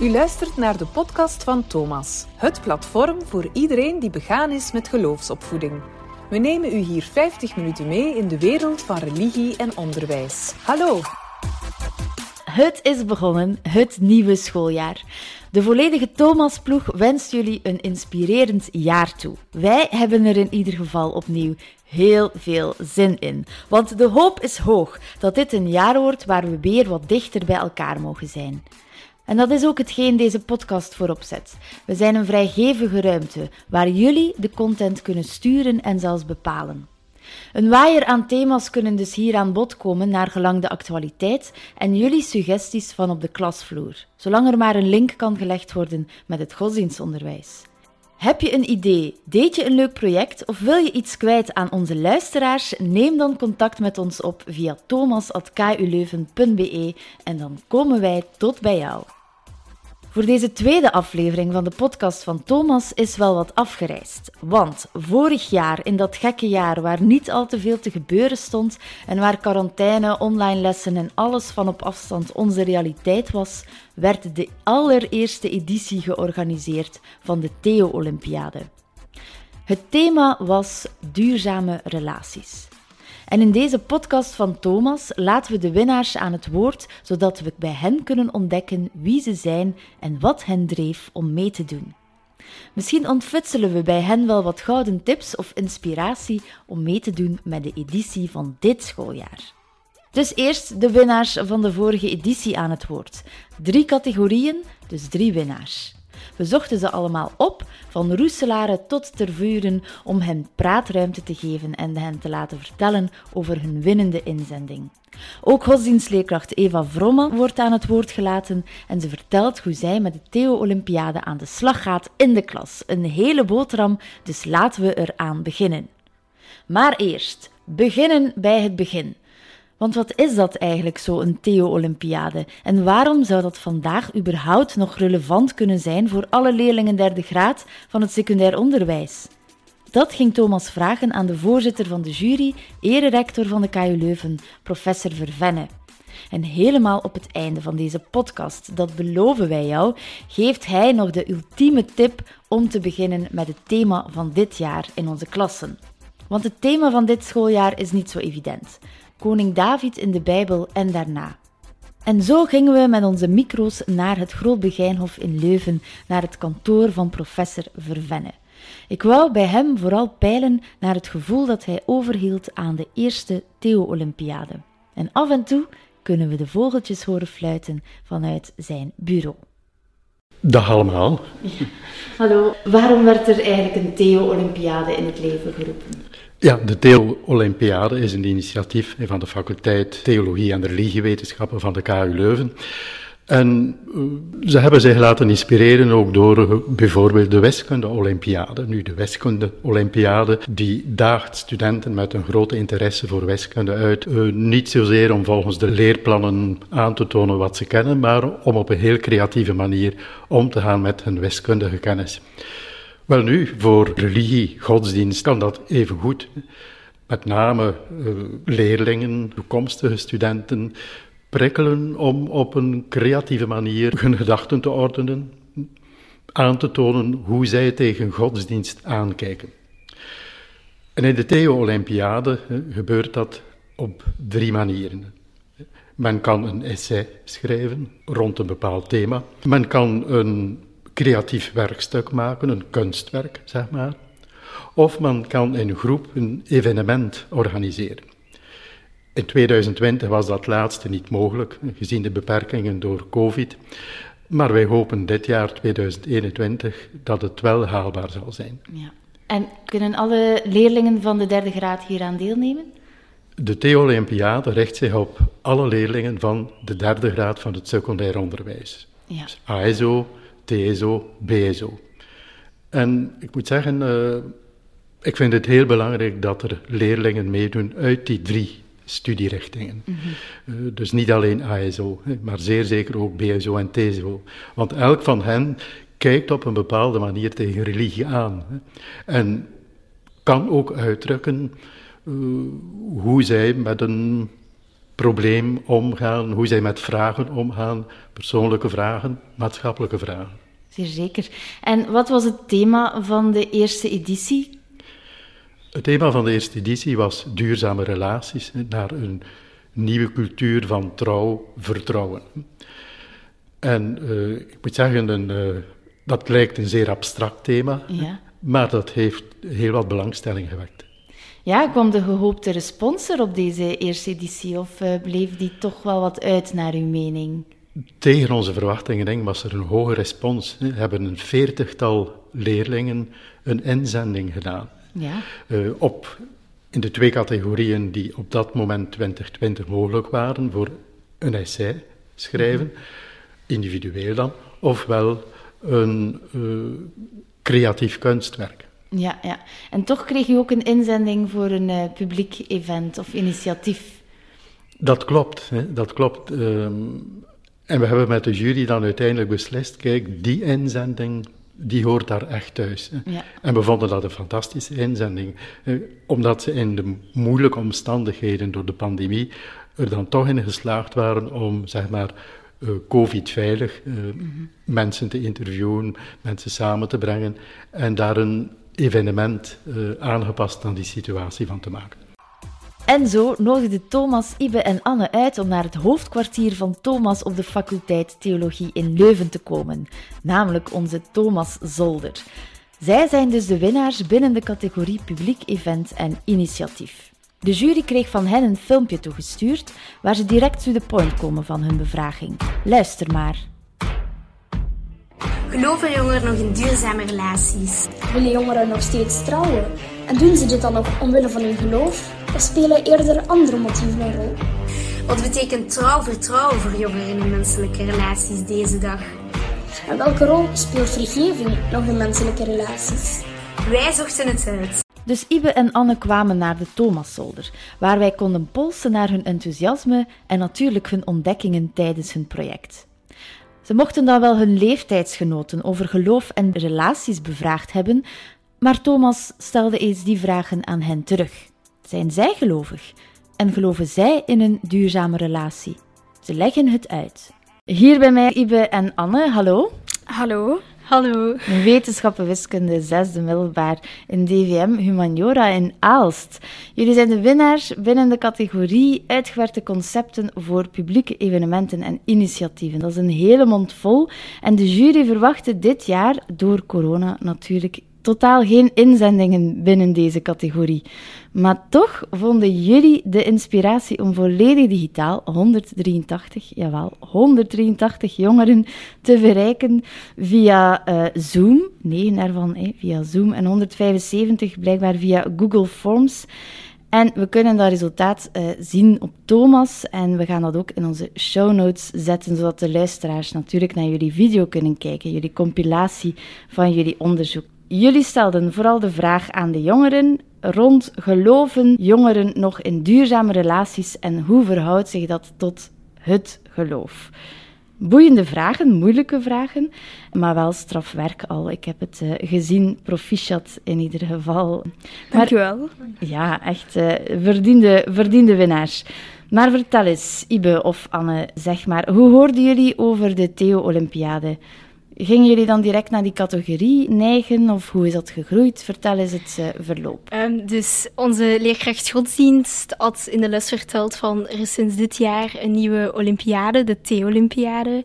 U luistert naar de podcast van Thomas, het platform voor iedereen die begaan is met geloofsopvoeding. We nemen u hier 50 minuten mee in de wereld van religie en onderwijs. Hallo! Het is begonnen, het nieuwe schooljaar. De volledige Thomas-ploeg wenst jullie een inspirerend jaar toe. Wij hebben er in ieder geval opnieuw heel veel zin in. Want de hoop is hoog dat dit een jaar wordt waar we weer wat dichter bij elkaar mogen zijn. En dat is ook hetgeen deze podcast voorop zet. We zijn een vrijgevige ruimte waar jullie de content kunnen sturen en zelfs bepalen. Een waaier aan thema's kunnen dus hier aan bod komen naar gelang de actualiteit en jullie suggesties van op de klasvloer, zolang er maar een link kan gelegd worden met het godsdienstonderwijs. Heb je een idee, deed je een leuk project of wil je iets kwijt aan onze luisteraars? Neem dan contact met ons op via thomas.kuleuven.be en dan komen wij tot bij jou. Voor deze tweede aflevering van de podcast van Thomas is wel wat afgereisd. Want vorig jaar, in dat gekke jaar waar niet al te veel te gebeuren stond en waar quarantaine, online lessen en alles van op afstand onze realiteit was, werd de allereerste editie georganiseerd van de Theo-Olympiade. Het thema was duurzame relaties. En in deze podcast van Thomas laten we de winnaars aan het woord, zodat we bij hen kunnen ontdekken wie ze zijn en wat hen dreef om mee te doen. Misschien ontfutselen we bij hen wel wat gouden tips of inspiratie om mee te doen met de editie van dit schooljaar. Dus eerst de winnaars van de vorige editie aan het woord. Drie categorieën, dus drie winnaars. We zochten ze allemaal op, van roeselaren tot tervuren, om hen praatruimte te geven en hen te laten vertellen over hun winnende inzending. Ook godsdienstleerkracht Eva Vromme wordt aan het woord gelaten en ze vertelt hoe zij met de Theo-Olympiade aan de slag gaat in de klas. Een hele boterham, dus laten we eraan beginnen. Maar eerst, beginnen bij het begin. Want wat is dat eigenlijk zo, een Theo-Olympiade? En waarom zou dat vandaag überhaupt nog relevant kunnen zijn voor alle leerlingen derde graad van het secundair onderwijs? Dat ging Thomas vragen aan de voorzitter van de jury, ererector van de KU Leuven, professor Vervenne. En helemaal op het einde van deze podcast, dat beloven wij jou, geeft hij nog de ultieme tip om te beginnen met het thema van dit jaar in onze klassen. Want het thema van dit schooljaar is niet zo evident koning David in de Bijbel en daarna. En zo gingen we met onze micro's naar het Grootbegijnhof in Leuven, naar het kantoor van professor Vervenne. Ik wou bij hem vooral peilen naar het gevoel dat hij overhield aan de eerste Theo-Olympiade. En af en toe kunnen we de vogeltjes horen fluiten vanuit zijn bureau. Dag allemaal. Hallo, waarom werd er eigenlijk een Theo-Olympiade in het leven geroepen? Ja, de Theo-Olympiade is een initiatief van de faculteit Theologie en Religiewetenschappen van de KU Leuven. En eh, ze hebben zich laten inspireren ook door eh, bijvoorbeeld de wiskunde-olympiade. Nu, de wiskunde-olympiade die daagt studenten met een grote interesse voor wiskunde uit. Uh, niet zozeer om volgens de leerplannen aan te tonen wat ze kennen, maar om op een heel creatieve manier om te gaan met hun wiskundige kennis. Wel nu, voor religie, godsdienst kan dat even goed. Met name uh, leerlingen, toekomstige studenten, prikkelen om op een creatieve manier hun gedachten te ordenen, aan te tonen hoe zij tegen godsdienst aankijken. En in de Theo-Olympiade gebeurt dat op drie manieren. Men kan een essay schrijven rond een bepaald thema. Men kan een creatief werkstuk maken, een kunstwerk, zeg maar. Of men kan in een groep een evenement organiseren. In 2020 was dat laatste niet mogelijk, gezien de beperkingen door COVID. Maar wij hopen dit jaar, 2021, dat het wel haalbaar zal zijn. Ja. En kunnen alle leerlingen van de derde graad hieraan deelnemen? De Theo-Olympiade richt zich op alle leerlingen van de derde graad van het secundair onderwijs. Ja. Dus ASO, TSO, BSO. En ik moet zeggen, uh, ik vind het heel belangrijk dat er leerlingen meedoen uit die drie studierichtingen. Mm -hmm. uh, dus niet alleen ASO, maar zeer zeker ook BSO en TSO. Want elk van hen kijkt op een bepaalde manier tegen religie aan. Hè. En kan ook uitdrukken uh, hoe zij met een probleem omgaan, hoe zij met vragen omgaan, persoonlijke vragen, maatschappelijke vragen. Zeer zeker. En wat was het thema van de eerste editie? Het thema van de eerste editie was duurzame relaties naar een nieuwe cultuur van trouw, vertrouwen. En uh, ik moet zeggen, een, uh, dat lijkt een zeer abstract thema, ja. maar dat heeft heel wat belangstelling gewekt. Ja, kwam de gehoopte respons er op deze eerste editie of uh, bleef die toch wel wat uit naar uw mening? Tegen onze verwachtingen denk, was er een hoge respons. We hebben een veertigtal leerlingen een inzending gedaan. Ja. Uh, op, in de twee categorieën die op dat moment 2020 mogelijk waren voor een essay schrijven, individueel dan, ofwel een uh, creatief kunstwerk. Ja, ja, en toch kreeg u ook een inzending voor een uh, publiek event of initiatief. Dat klopt, hè, dat klopt. Um, en we hebben met de jury dan uiteindelijk beslist, kijk, die inzending, die hoort daar echt thuis. Ja. En we vonden dat een fantastische inzending, omdat ze in de moeilijke omstandigheden door de pandemie er dan toch in geslaagd waren om, zeg maar, uh, COVID-veilig uh, mm -hmm. mensen te interviewen, mensen samen te brengen en daar een evenement uh, aangepast aan die situatie van te maken. En zo nodigde Thomas, Ibe en Anne uit om naar het hoofdkwartier van Thomas op de faculteit Theologie in Leuven te komen, namelijk onze Thomas Zolder. Zij zijn dus de winnaars binnen de categorie Publiek Event en Initiatief. De jury kreeg van hen een filmpje toegestuurd waar ze direct to the point komen van hun bevraging. Luister maar. Geloven jongeren nog in duurzame relaties? Willen jongeren nog steeds trouwen? En doen ze dit dan nog omwille van hun geloof? Of spelen eerder andere motieven een rol? Wat betekent trouw vertrouwen voor jongeren in menselijke relaties deze dag? En welke rol speelt vergeving nog in menselijke relaties? Wij zochten het uit. Dus Ibe en Anne kwamen naar de Thomaszolder, waar wij konden polsen naar hun enthousiasme en natuurlijk hun ontdekkingen tijdens hun project. Ze mochten dan wel hun leeftijdsgenoten over geloof en relaties bevraagd hebben, maar Thomas stelde eens die vragen aan hen terug. Zijn zij gelovig? En geloven zij in een duurzame relatie? Ze leggen het uit. Hier bij mij Ibe en Anne, hallo. Hallo. Hallo. Wetenschappen wiskunde, zesde middelbaar in DVM Humaniora in Aalst. Jullie zijn de winnaars binnen de categorie uitgewerkte concepten voor publieke evenementen en initiatieven. Dat is een hele mond vol. En de jury verwachtte dit jaar, door corona natuurlijk, totaal geen inzendingen binnen deze categorie. Maar toch vonden jullie de inspiratie om volledig digitaal 183, jawel, 183 jongeren te verrijken via uh, Zoom. 9 daarvan eh, via Zoom en 175 blijkbaar via Google Forms. En we kunnen dat resultaat uh, zien op Thomas en we gaan dat ook in onze show notes zetten, zodat de luisteraars natuurlijk naar jullie video kunnen kijken, jullie compilatie van jullie onderzoek. Jullie stelden vooral de vraag aan de jongeren rond geloven jongeren nog in duurzame relaties en hoe verhoudt zich dat tot het geloof? Boeiende vragen, moeilijke vragen, maar wel strafwerk al. Ik heb het uh, gezien, proficiat in ieder geval. Dankjewel. Ja, echt uh, verdiende, verdiende winnaars. Maar vertel eens, Ibe of Anne, zeg maar, hoe hoorden jullie over de Theo-Olympiade? Gingen jullie dan direct naar die categorie neigen of hoe is dat gegroeid? Vertel eens het uh, verloop. Um, dus onze leerkracht godsdienst had in de les verteld van er is sinds dit jaar een nieuwe Olympiade, de Thee-Olympiade.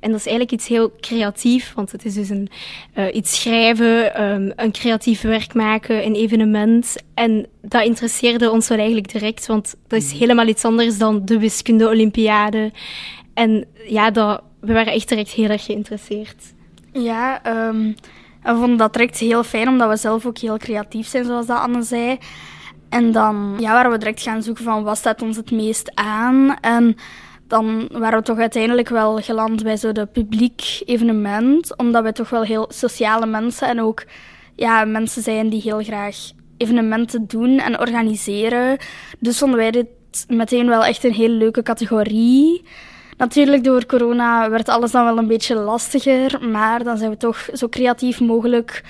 En dat is eigenlijk iets heel creatief, want het is dus een, uh, iets schrijven, um, een creatief werk maken, een evenement. En dat interesseerde ons wel eigenlijk direct, want dat is mm. helemaal iets anders dan de wiskunde-Olympiade. En ja, dat we waren echt direct heel erg geïnteresseerd. Ja, um, we vonden dat direct heel fijn, omdat we zelf ook heel creatief zijn, zoals dat Anne zei. En dan ja, waren we direct gaan zoeken van wat staat ons het meest aan. En dan waren we toch uiteindelijk wel geland bij zo de publiek evenement, omdat we toch wel heel sociale mensen en ook ja, mensen zijn die heel graag evenementen doen en organiseren. Dus vonden wij dit meteen wel echt een hele leuke categorie. Natuurlijk, door corona werd alles dan wel een beetje lastiger, maar dan zijn we toch zo creatief mogelijk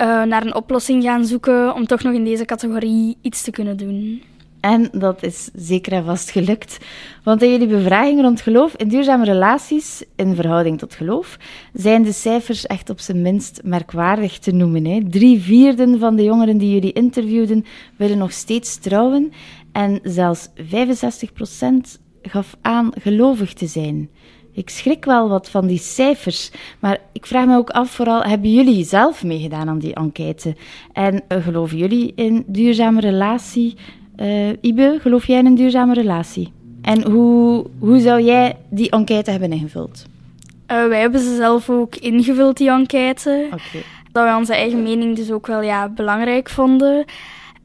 uh, naar een oplossing gaan zoeken om toch nog in deze categorie iets te kunnen doen. En dat is zeker en vast gelukt. Want in jullie bevraging rond geloof in duurzame relaties in verhouding tot geloof zijn de cijfers echt op zijn minst merkwaardig te noemen. Hè. Drie vierden van de jongeren die jullie interviewden willen nog steeds trouwen. En zelfs 65 gaf aan gelovig te zijn. Ik schrik wel wat van die cijfers, maar ik vraag me ook af, vooral, hebben jullie zelf meegedaan aan die enquête? En uh, geloven jullie in duurzame relatie? Uh, Ibe, geloof jij in een duurzame relatie? En hoe, hoe zou jij die enquête hebben ingevuld? Uh, wij hebben ze zelf ook ingevuld, die enquête. Okay. Dat we onze eigen mening dus ook wel ja, belangrijk vonden.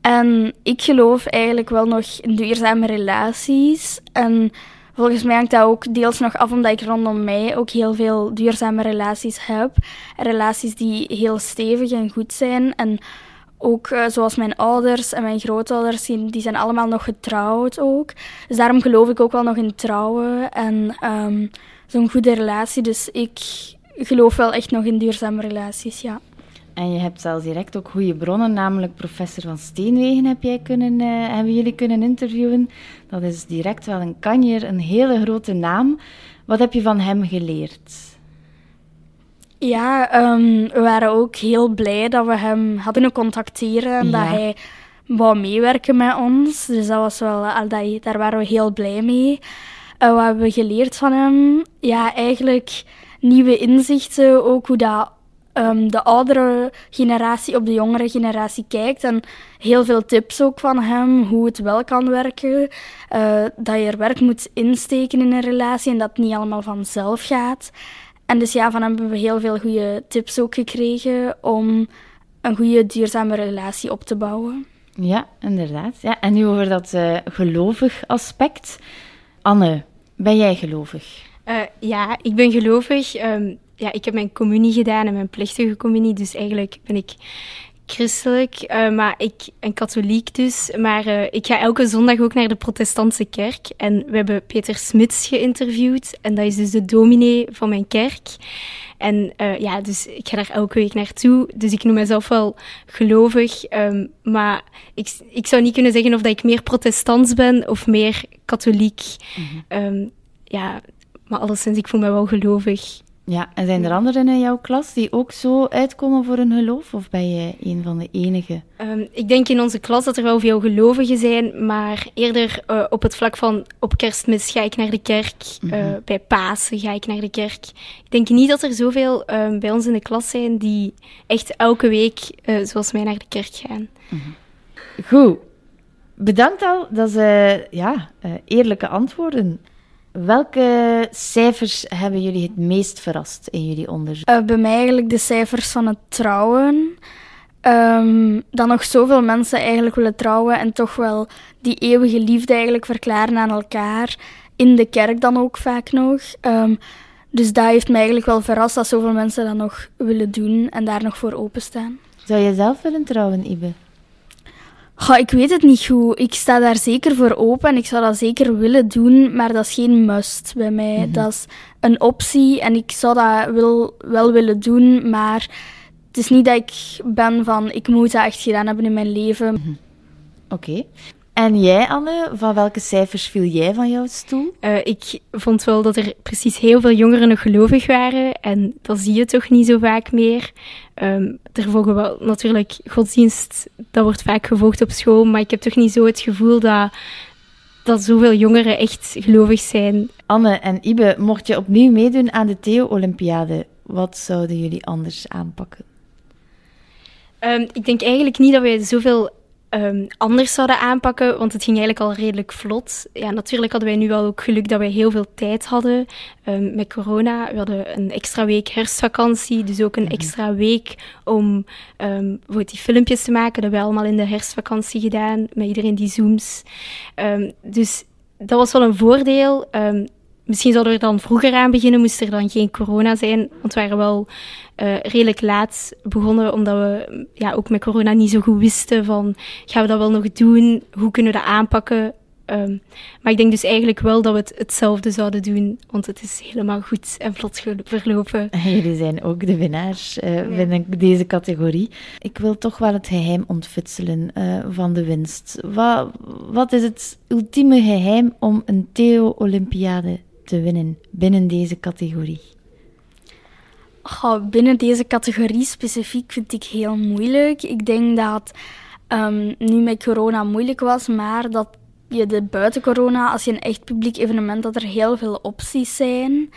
En ik geloof eigenlijk wel nog in duurzame relaties. En volgens mij hangt dat ook deels nog af omdat ik rondom mij ook heel veel duurzame relaties heb. Relaties die heel stevig en goed zijn. En ook uh, zoals mijn ouders en mijn grootouders, die, zijn allemaal nog getrouwd ook. Dus daarom geloof ik ook wel nog in trouwen en um, zo'n goede relatie. Dus ik geloof wel echt nog in duurzame relaties, ja. En je hebt zelfs direct ook goede bronnen, namelijk professor van Steenwegen heb jij kunnen, uh, hebben jullie kunnen interviewen. Dat is direct wel een kanjer, een hele grote naam. Wat heb je van hem geleerd? Ja, um, we waren ook heel blij dat we hem hadden kunnen contacteren en ja. dat hij wou meewerken met ons. Dus dat was wel, dat, daar waren we heel blij mee. Uh, wat hebben we geleerd van hem? Ja, eigenlijk nieuwe inzichten, ook hoe dat um, de oudere generatie op de jongere generatie kijkt. En heel veel tips ook van hem, hoe het wel kan werken. Uh, dat je er werk moet insteken in een relatie en dat het niet allemaal vanzelf gaat. En dus ja, van hem hebben we heel veel goede tips ook gekregen om een goede duurzame relatie op te bouwen. Ja, inderdaad. Ja, en nu over dat uh, gelovig aspect. Anne, ben jij gelovig? Uh, ja, ik ben gelovig. Um, ja, ik heb mijn communie gedaan en mijn plichtige communie. Dus eigenlijk ben ik christelijk, uh, maar ik en katholiek dus. Maar uh, ik ga elke zondag ook naar de protestantse kerk. En we hebben Peter Smits geïnterviewd. En dat is dus de dominee van mijn kerk. En uh, ja, dus ik ga daar elke week naartoe. Dus ik noem mezelf wel gelovig. Um, maar ik, ik zou niet kunnen zeggen of dat ik meer protestants ben of meer katholiek. Mm -hmm. um, ja, maar alleszins, ik voel me wel gelovig. Ja, en zijn er anderen in jouw klas die ook zo uitkomen voor hun geloof? Of ben jij een van de enigen? Um, ik denk in onze klas dat er wel veel gelovigen zijn, maar eerder uh, op het vlak van op kerstmis ga ik naar de kerk, mm -hmm. uh, bij Pasen ga ik naar de kerk. Ik denk niet dat er zoveel uh, bij ons in de klas zijn die echt elke week, uh, zoals mij, naar de kerk gaan. Mm -hmm. Goed. Bedankt al, dat is ja, eerlijke antwoorden. Welke cijfers hebben jullie het meest verrast in jullie onderzoek? Uh, bij mij eigenlijk de cijfers van het trouwen. Um, dat nog zoveel mensen eigenlijk willen trouwen en toch wel die eeuwige liefde eigenlijk verklaren aan elkaar. In de kerk dan ook vaak nog. Um, dus dat heeft mij eigenlijk wel verrast dat zoveel mensen dat nog willen doen en daar nog voor openstaan. Zou je zelf willen trouwen, Ibe? Goh, ik weet het niet goed. Ik sta daar zeker voor open en ik zou dat zeker willen doen, maar dat is geen must bij mij. Mm-hmm. Dat is een optie en ik zou dat wel, wel willen doen, maar het is niet dat ik ben van ik moet dat echt gedaan hebben in mijn leven. Mm-hmm. Oké. Okay. En jij, Anne, van welke cijfers viel jij van jouw stoel? Uh, ik vond wel dat er precies heel veel jongeren nog gelovig waren. En dat zie je toch niet zo vaak meer. Um, er volgen wel natuurlijk godsdienst, dat wordt vaak gevolgd op school. Maar ik heb toch niet zo het gevoel dat, dat zoveel jongeren echt gelovig zijn. Anne en Ibe, mocht je opnieuw meedoen aan de Theo-Olympiade, wat zouden jullie anders aanpakken? Um, ik denk eigenlijk niet dat wij zoveel um, anders zouden aanpakken, want het ging eigenlijk al redelijk vlot. Ja, natuurlijk hadden wij nu wel ook geluk dat wij heel veel tijd hadden um, met corona. We hadden een extra week herfstvakantie, dus ook een extra week om um, die filmpjes te maken. Dat hebben we allemaal in de herfstvakantie gedaan, met iedereen die zooms. dus dat was wel een voordeel. Misschien zouden we er dan vroeger aan beginnen, moest er dan geen corona zijn. Want we waren wel uh, redelijk laat begonnen, omdat we ja, ook met corona niet zo goed wisten van, gaan we dat wel nog doen? Hoe kunnen we dat aanpakken? Ehm, maar ik denk dus eigenlijk wel dat we het hetzelfde zouden doen, want het is helemaal goed en vlot verlopen. Jullie zijn ook de winnaars uh, binnen deze categorie. Ik wil toch wel het geheim ontfutselen uh, van de winst. Wat, wat is het ultieme geheim om een Theo-Olympiade te winnen binnen deze categorie? Oh, binnen deze categorie specifiek vind ik heel moeilijk. Ik denk dat um, nu met corona moeilijk was, maar dat je de buiten corona, als je een echt publiek evenement, dat er heel veel opties zijn.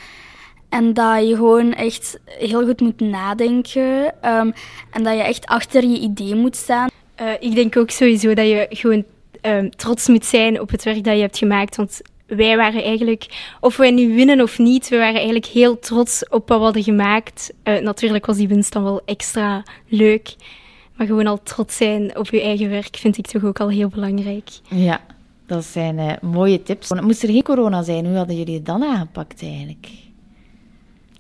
En dat je gewoon echt heel goed moet nadenken. Um, en dat je echt achter je idee moet staan. Uh, ik denk ook sowieso dat je gewoon um, trots moet zijn op het werk dat je hebt gemaakt. Want wij waren eigenlijk, of wij nu winnen of niet, we waren eigenlijk heel trots op wat we hadden gemaakt. Uh, natuurlijk was die winst dan wel extra leuk. Maar gewoon al trots zijn op je eigen werk vind ik toch ook al heel belangrijk. Ja, dat zijn uh, mooie tips. Moest er geen corona zijn, hoe hadden jullie het dan aangepakt eigenlijk?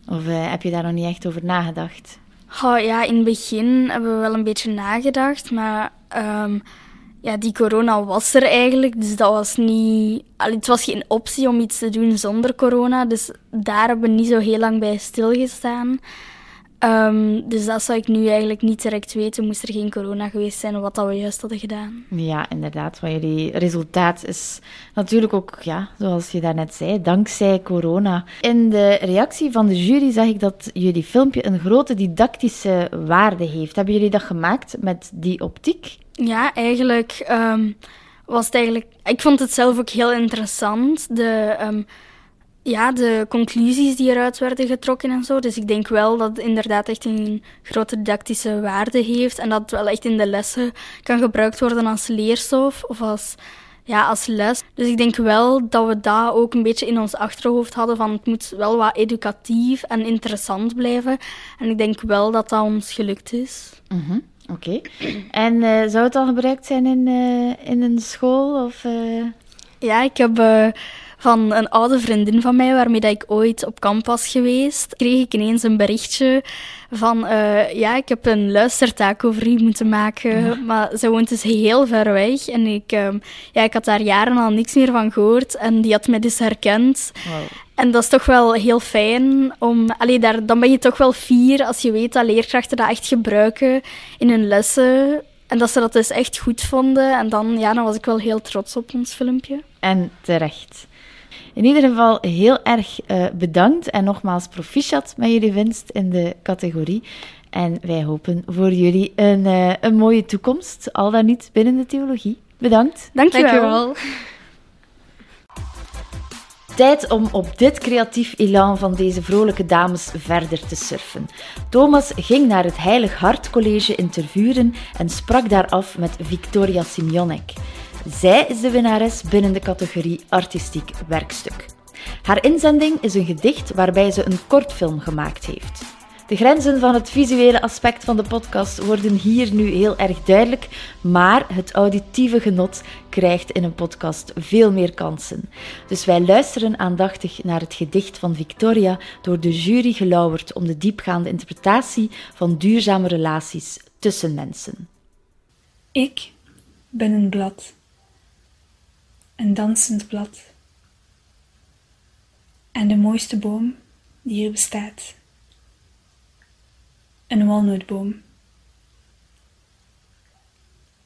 Of uh, heb je daar nog niet echt over nagedacht? Oh, ja, in het begin hebben we wel een beetje nagedacht, maar um, ja, die corona was er eigenlijk, dus dat was niet... Het was geen optie om iets te doen zonder corona, dus daar hebben we niet zo heel lang bij stilgestaan. Um, dus dat zou ik nu eigenlijk niet direct weten, moest er geen corona geweest zijn, wat dat we juist hadden gedaan. Ja, inderdaad. Want jullie resultaat is natuurlijk ook, ja, zoals je daarnet zei, dankzij corona. In de reactie van de jury zag ik dat jullie filmpje een grote didactische waarde heeft. Hebben jullie dat gemaakt met die optiek? Ja, eigenlijk um, was het eigenlijk... Ik vond het zelf ook heel interessant. De... Um, ja, de conclusies die eruit werden getrokken en zo. Dus ik denk wel dat het inderdaad echt een grote didactische waarde heeft en dat het wel echt in de lessen kan gebruikt worden als leerstof of als, ja, als les. Dus ik denk wel dat we dat ook een beetje in ons achterhoofd hadden van het moet wel wat educatief en interessant blijven. En ik denk wel dat dat ons gelukt is. Mm Oké. En uh, zou het al gebruikt zijn in, uh, in een school? Of, uh... Ja, ik heb van een oude vriendin van mij, waarmee dat ik ooit op kamp was geweest, kreeg ik ineens een berichtje van, ja, ik heb een luistertaak over u moeten maken, maar ze woont dus heel ver weg en ik, um, ja, ik had daar jaren al niks meer van gehoord en die had mij dus herkend. Wow. En dat is toch wel heel fijn om... Allee, daar, dan ben je toch wel fier als je weet dat leerkrachten dat echt gebruiken in hun lessen. En dat ze dat dus echt goed vonden. En dan, ja, dan was ik wel heel trots op ons filmpje. En terecht. In ieder geval heel erg uh, bedankt en nogmaals proficiat met jullie winst in de categorie. En wij hopen voor jullie een, uh, een mooie toekomst, al dan niet binnen de theologie. Bedankt. Dankjewel. Dankjewel. Tijd om op dit creatief elan van deze vrolijke dames verder te surfen. Thomas ging naar het Heilig Hart College in Tervuren en sprak daar af met Victoria Simionek. Zij is de winnares binnen de categorie Artistiek Werkstuk. Haar inzending is een gedicht waarbij ze een kortfilm gemaakt heeft. De grenzen van het visuele aspect van de podcast worden hier nu heel erg duidelijk, maar het auditieve genot krijgt in een podcast veel meer kansen. Dus wij luisteren aandachtig naar het gedicht van Victoria, door de jury gelauwerd om de diepgaande interpretatie van duurzame relaties tussen mensen. Ik ben een blad een dansend blad. En de mooiste boom die hier bestaat. Een walnootboom.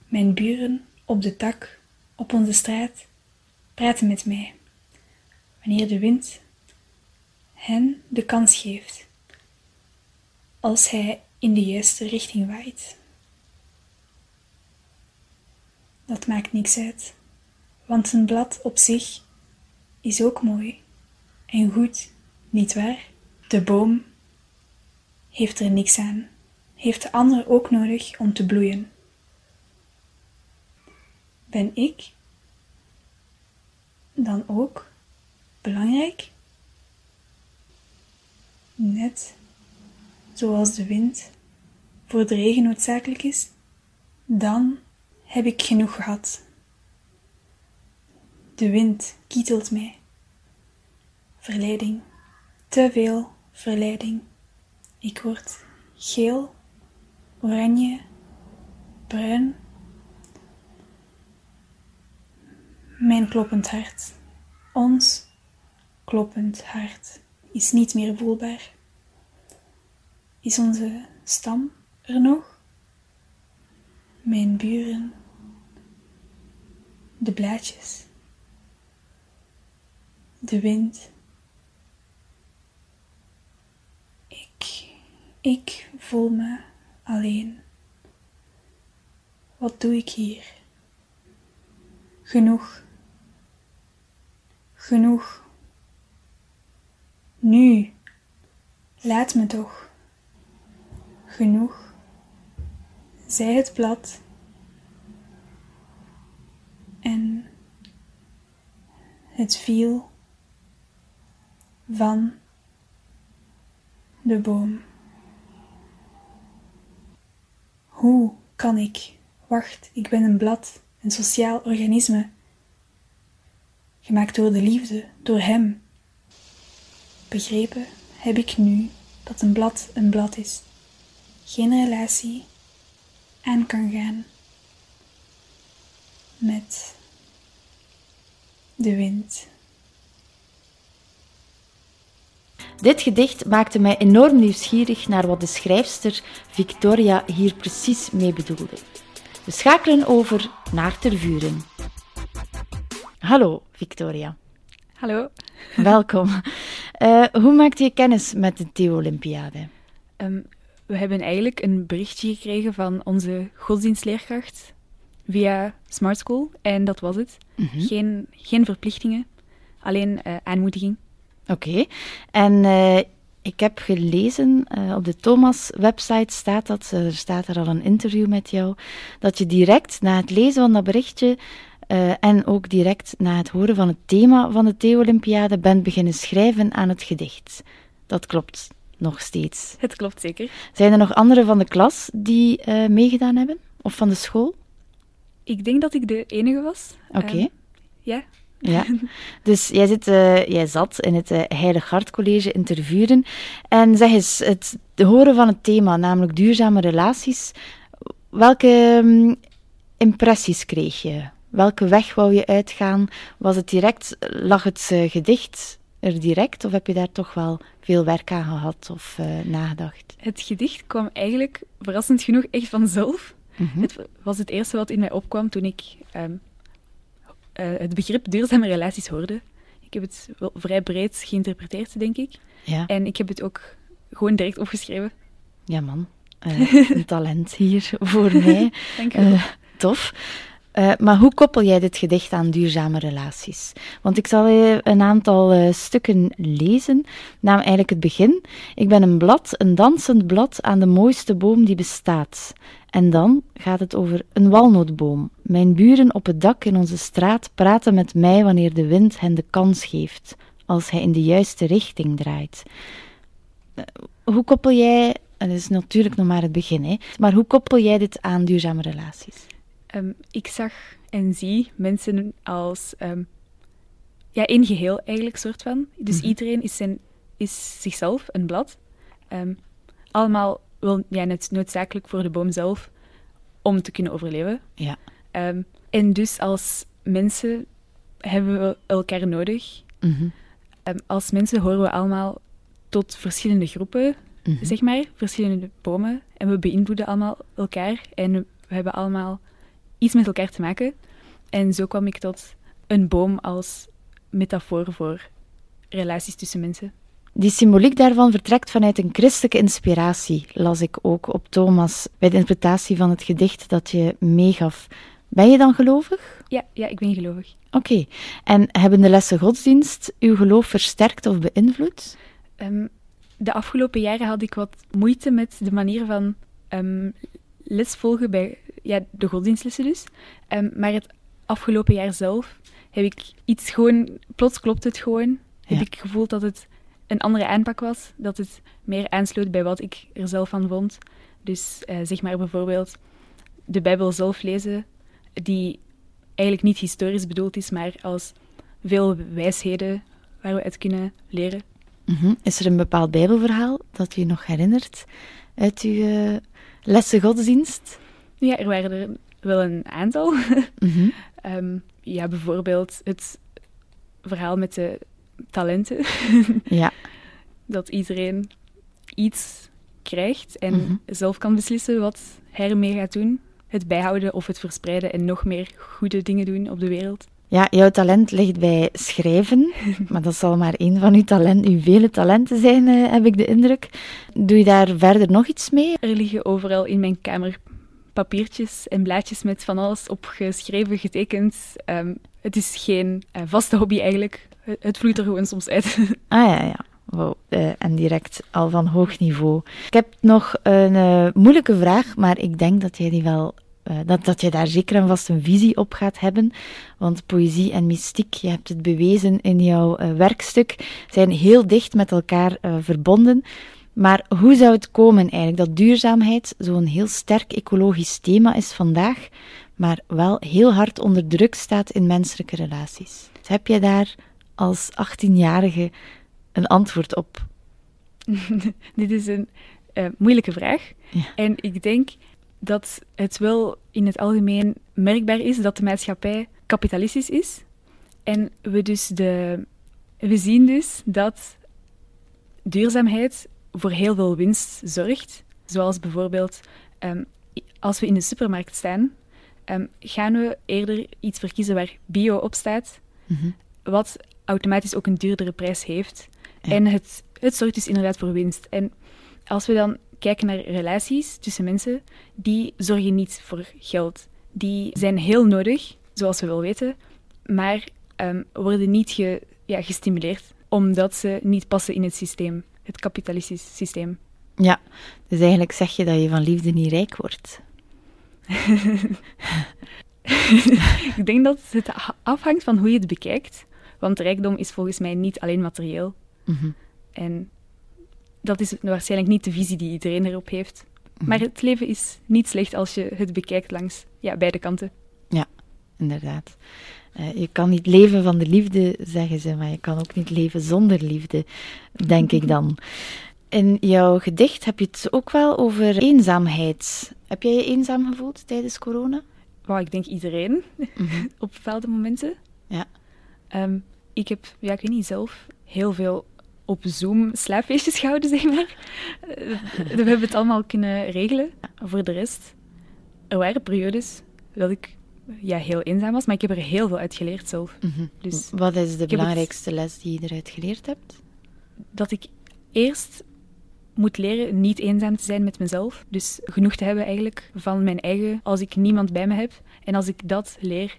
Mijn buren op de tak op onze straat praten met mij wanneer de wind hen de kans geeft als hij in de juiste richting waait. Dat maakt niks uit want een blad op zich is ook mooi en goed, niet waar? De boom heeft er niks aan, heeft de ander ook nodig om te bloeien. Ben ik dan ook belangrijk? Net zoals de wind voor de regen noodzakelijk is, dan heb ik genoeg gehad. De wind kietelt mij. Verleiding, te veel verleiding. Ik word geel, oranje, bruin. Mijn kloppend hart, ons kloppend hart, is niet meer voelbaar. Is onze stam er nog? Mijn buren, de blaadjes, de wind. Ik, ik voel me alleen. Wat doe ik hier? Genoeg. Genoeg. Nu. Laat me toch. Genoeg. Zij het blad. En het viel van de boom. Hoe kan ik? Wacht, ik ben een blad, een sociaal organisme. Gemaakt door de liefde, door hem. Begrepen heb ik nu dat een blad een blad is. Geen relatie aan kan gaan met de wind. Dit gedicht maakte mij enorm nieuwsgierig naar wat de schrijfster Victoria hier precies mee bedoelde. We schakelen over naar Tervuren. Hallo, Victoria. Hallo. Welkom. Uh, hoe maakte je kennis met de Theo-Olympiade? Um, we hebben eigenlijk een berichtje gekregen van onze godsdienstleerkracht via Smart School en dat was het. Mm -hmm. geen, geen verplichtingen, alleen uh, aanmoediging. Oké. Okay. En uh, ik heb gelezen, uh, op de Thomas-website staat dat, er staat er al een interview met jou, dat je direct na het lezen van dat berichtje uh, en ook direct na het horen van het thema van de Theo-Olympiade bent beginnen schrijven aan het gedicht. Dat klopt nog steeds. Het klopt zeker. Zijn er nog anderen van de klas die meegedaan hebben? Of van de school? Ik denk dat ik de enige was. Oké. Okay. ja. Ja, dus jij, zit, uh, jij zat in het uh, Heilig Hart College in Tervuren. En zeg eens, het horen van het thema, namelijk duurzame relaties, welke um, impressies kreeg je? Welke weg wou je uitgaan? Was het direct, lag het uh, gedicht er direct, of heb je daar toch wel veel werk aan gehad of nagedacht? Het gedicht kwam eigenlijk, verrassend genoeg, echt vanzelf. Mm -hmm. Het was het eerste wat in mij opkwam toen ik... Um, uh, het begrip duurzame relaties hoorde. Ik heb het wel vrij breed geïnterpreteerd, denk ik. Ja. En ik heb het ook gewoon direct opgeschreven. Ja, man. Uh, een talent hier voor mij. Dank je wel. Uh, tof. Uh, maar hoe koppel jij dit gedicht aan duurzame relaties? Want ik zal een aantal uh, stukken lezen, namelijk eigenlijk het begin. Ik ben een blad, een dansend blad aan de mooiste boom die bestaat. En dan gaat het over een walnootboom. Mijn buren op het dak in onze straat praten met mij wanneer de wind hen de kans geeft, als hij in de juiste richting draait. Uh, hoe koppel jij, dat is natuurlijk nog maar het begin, hè, maar hoe koppel jij dit aan duurzame relaties? Um, ik zag en zie mensen als um, ja, één geheel eigenlijk, soort van. Dus mm-hmm. iedereen is, zijn, is zichzelf een blad. Um, allemaal wel ja, net noodzakelijk voor de boom zelf om te kunnen overleven. Ja. en dus als mensen hebben we elkaar nodig. Mm-hmm. als mensen horen we allemaal tot verschillende groepen, mm-hmm. zeg maar, verschillende bomen. En we beïnvloeden allemaal elkaar. En we hebben allemaal iets met elkaar te maken. En zo kwam ik tot een boom als metafoor voor relaties tussen mensen. Die symboliek daarvan vertrekt vanuit een christelijke inspiratie, las ik ook op Thomas bij de interpretatie van het gedicht dat je meegaf. Ben je dan gelovig? Ja, ja ik ben gelovig. Oké. Okay. En hebben de lessen godsdienst uw geloof versterkt of beïnvloed? Um, de afgelopen jaren had ik wat moeite met de manier van um, lesvolgen bij ja, de godsdienstlessen dus. Um, maar het afgelopen jaar zelf heb ik iets gewoon... Plots klopt het gewoon. Heb Ja. ik gevoeld dat het een andere aanpak was. Dat het meer aansloot bij wat ik er zelf van vond. Dus eh, zeg maar bijvoorbeeld de Bijbel zelf lezen, die eigenlijk niet historisch bedoeld is, maar als veel wijsheden waar we uit kunnen leren. Mhm. Is er een bepaald Bijbelverhaal dat u je nog herinnert uit uw lessen godsdienst? Ja, er waren er wel een aantal. Mhm. Ehm, ja, bijvoorbeeld het verhaal met de talenten. Ja. dat iedereen iets krijgt en Mhm. zelf kan beslissen wat hij ermee gaat doen. Het bijhouden of het verspreiden en nog meer goede dingen doen op de wereld. Ja, jouw talent ligt bij schrijven, maar dat zal maar één van uw, talent, uw vele talenten zijn, eh, heb ik de indruk. Doe je daar verder nog iets mee? Er liggen overal in mijn kamer papiertjes en blaadjes met van alles opgeschreven, getekend. Ehm, het is geen eh, vaste hobby eigenlijk. Het, vloeit er gewoon soms uit. Ah ja, ja. Wow. eh, en direct al van hoog niveau. Ik heb nog een moeilijke vraag, maar ik denk dat jij die wel. Eh, dat, dat je daar zeker en vast een visie op gaat hebben. Want poëzie en mystiek, je hebt het bewezen in jouw eh, werkstuk, zijn heel dicht met elkaar eh, verbonden. Maar hoe zou het komen eigenlijk dat duurzaamheid zo'n heel sterk ecologisch thema is vandaag, maar wel heel hard onder druk staat in menselijke relaties? Heb jij daar als 18-jarige een antwoord op? Dit is een moeilijke vraag. Ja. En ik denk dat het wel in het algemeen merkbaar is dat de maatschappij kapitalistisch is. En we, dus de, we zien dus dat duurzaamheid voor heel veel winst zorgt. Zoals bijvoorbeeld ehm, als we in de supermarkt staan, ehm, gaan we eerder iets verkiezen waar bio op staat, Mhm. wat automatisch ook een duurdere prijs heeft. Ja. En het, het zorgt dus inderdaad voor winst. En als we dan kijken naar relaties tussen mensen, die zorgen niet voor geld. Die zijn heel nodig, zoals we wel weten, maar ehm, worden niet ge- ja, gestimuleerd omdat ze niet passen in het systeem, het kapitalistisch systeem. Ja, dus eigenlijk zeg je dat je van liefde niet rijk wordt. Ik denk dat het afhangt van hoe je het bekijkt, want rijkdom is volgens mij niet alleen materieel. Mhm. En dat is waarschijnlijk niet de visie die iedereen erop heeft. Mhm. Maar het leven is niet slecht als je het bekijkt langs ja, beide kanten. Inderdaad. Eh, je kan niet leven van de liefde, zeggen ze, maar je kan ook niet leven zonder liefde, denk ik dan. In jouw gedicht heb je het ook wel over eenzaamheid. Heb jij je eenzaam gevoeld tijdens corona? Wauw, ik denk iedereen Mhm. op bepaalde momenten. Ja. Ehm, ik heb, ja, ik weet niet zelf, heel veel op Zoom slaapfeestjes gehouden, zeg maar. Eh, we hebben het allemaal kunnen regelen. Voor de rest, er waren periodes dat ik ja, heel eenzaam was, maar ik heb er heel veel uit geleerd zelf. Dus Wat is de het- belangrijkste les die je eruit geleerd hebt? dat ik eerst moet leren niet eenzaam te zijn met mezelf. Dus genoeg te hebben eigenlijk van mijn eigen als ik niemand bij me heb. En als ik dat leer,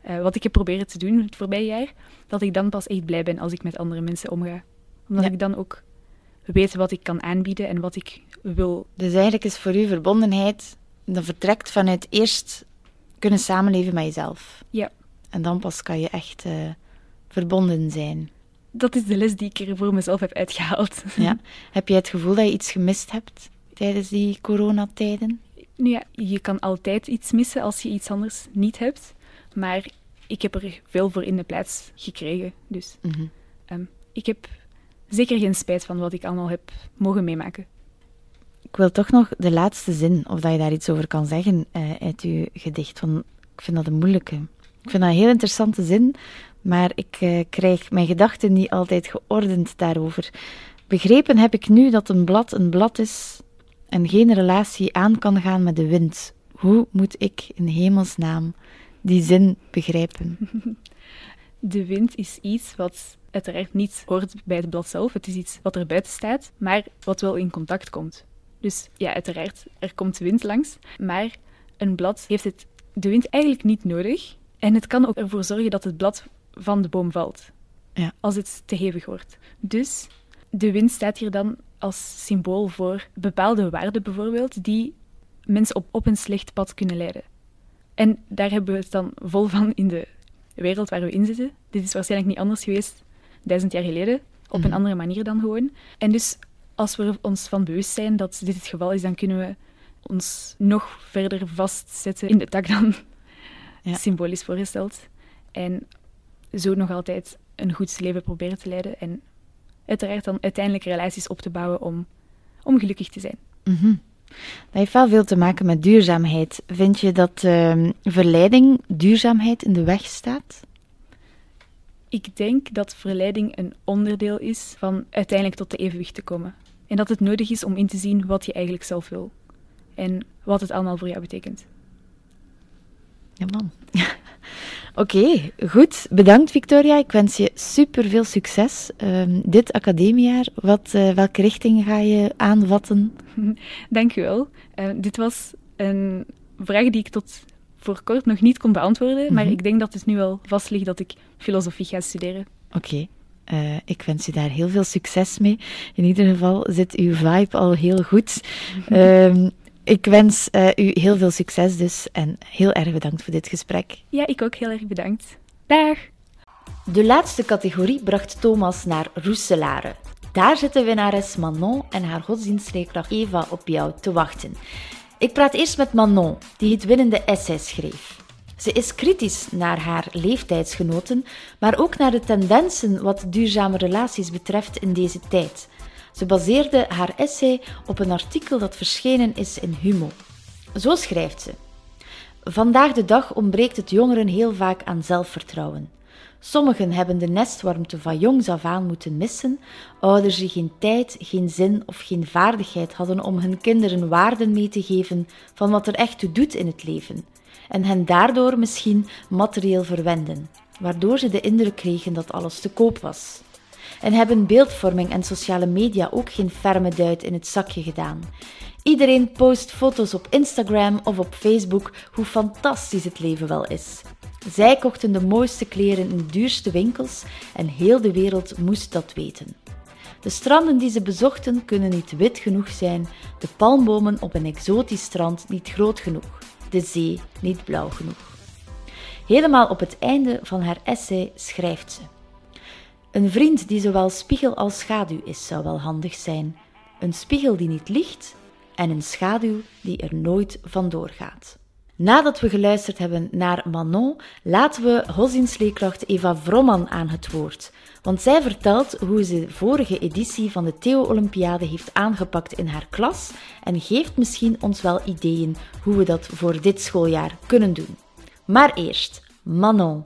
eh, wat ik heb proberen te doen het voorbije jaar, dat ik dan pas echt blij ben als ik met andere mensen omga. Omdat Ja. ik dan ook weet wat ik kan aanbieden en wat ik wil. Dus eigenlijk is voor u verbondenheid, dat vertrekt vanuit eerst kunnen samenleven met jezelf. Ja. En dan pas kan je echt eh, verbonden zijn. Dat is de les die ik er voor mezelf heb uitgehaald. Ja. Heb jij het gevoel dat je iets gemist hebt tijdens die coronatijden? Nu ja, je kan altijd iets missen als je iets anders niet hebt. Maar ik heb er veel voor in de plaats gekregen. Dus Mhm. ehm, ik heb zeker geen spijt van wat ik allemaal heb mogen meemaken. Ik wil toch nog de laatste zin, of dat je daar iets over kan zeggen eh, uit uw gedicht. Want ik vind dat een moeilijke. Ik vind dat een heel interessante zin, maar ik eh, krijg mijn gedachten niet altijd geordend daarover. Begrepen heb ik nu dat een blad een blad is en geen relatie aan kan gaan met de wind. Hoe moet ik in hemelsnaam die zin begrijpen? De wind is iets wat uiteraard niet hoort bij het blad zelf. Het is iets wat er buiten staat, maar wat wel in contact komt. Dus ja, uiteraard, er komt wind langs. Maar een blad heeft het, de wind eigenlijk niet nodig. En het kan ook ervoor zorgen dat het blad van de boom valt. Ja. Als het te hevig wordt. Dus de wind staat hier dan als symbool voor bepaalde waarden bijvoorbeeld, die mensen op, op een slecht pad kunnen leiden. En daar hebben we het dan vol van in de wereld waar we in zitten. Dit is waarschijnlijk niet anders geweest duizend jaar geleden, op Mhm. een andere manier dan gewoon. En dus als we ons van bewust zijn dat dit het geval is, dan kunnen we ons nog verder vastzetten in de tak dan Ja. symbolisch voorgesteld. En zo nog altijd een goed leven proberen te leiden. En uiteraard dan uiteindelijk relaties op te bouwen om, om gelukkig te zijn. Mhm. Dat heeft wel veel te maken met duurzaamheid. Vind je dat uh, verleiding duurzaamheid in de weg staat? Ik denk dat verleiding een onderdeel is van uiteindelijk tot de evenwicht te komen. En dat het nodig is om in te zien wat je eigenlijk zelf wil. En wat het allemaal voor jou betekent. Ja, man. Oké, goed. Bedankt, Victoria. Ik wens je super veel succes um, dit academiejaar. Wat, uh, welke richting ga je aanvatten? Dank u wel. Uh, dit was een vraag die ik tot voor kort nog niet kon beantwoorden, mm -hmm. maar ik denk dat het nu wel vast ligt dat ik filosofie ga studeren. Oké. Okay. Uh, ik wens je daar heel veel succes mee. In ieder geval zit uw vibe al heel goed. um, ik wens uh, u heel veel succes dus en heel erg bedankt voor dit gesprek. Ja, ik ook heel erg bedankt. Dag! De laatste categorie bracht Thomas naar Roeselare. Daar zitten winnares Manon en haar godsdienstleerkracht Eva op jou te wachten. Ik praat eerst met Manon, die het winnende essay schreef. Ze is kritisch naar haar leeftijdsgenoten, maar ook naar de tendensen wat duurzame relaties betreft in deze tijd. Ze baseerde haar essay op een artikel dat verschenen is in Humo. Zo schrijft ze: Vandaag de dag ontbreekt het jongeren heel vaak aan zelfvertrouwen. Sommigen hebben de nestwarmte van jongs af aan moeten missen, ouders die geen tijd, geen zin of geen vaardigheid hadden om hun kinderen waarden mee te geven van wat er echt toe doet in het leven, en hen daardoor misschien materieel verwenden, waardoor ze de indruk kregen dat alles te koop was en hebben beeldvorming en sociale media ook geen ferme duit in het zakje gedaan. Iedereen post foto's op Instagram of op Facebook hoe fantastisch het leven wel is. Zij kochten de mooiste kleren in de duurste winkels en heel de wereld moest dat weten. De stranden die ze bezochten kunnen niet wit genoeg zijn, de palmbomen op een exotisch strand niet groot genoeg, de zee niet blauw genoeg. Helemaal op het einde van haar essay schrijft ze: een vriend die zowel spiegel als schaduw is, zou wel handig zijn. Een spiegel die niet liegt en een schaduw die er nooit vandoor gaat. Nadat we geluisterd hebben naar Manon, laten we godsdienstleerkracht Eva Vromman aan het woord. Want zij vertelt hoe ze de vorige editie van de Theo-Olympiade heeft aangepakt in haar klas en geeft misschien ons wel ideeën hoe we dat voor dit schooljaar kunnen doen. Maar eerst, Manon.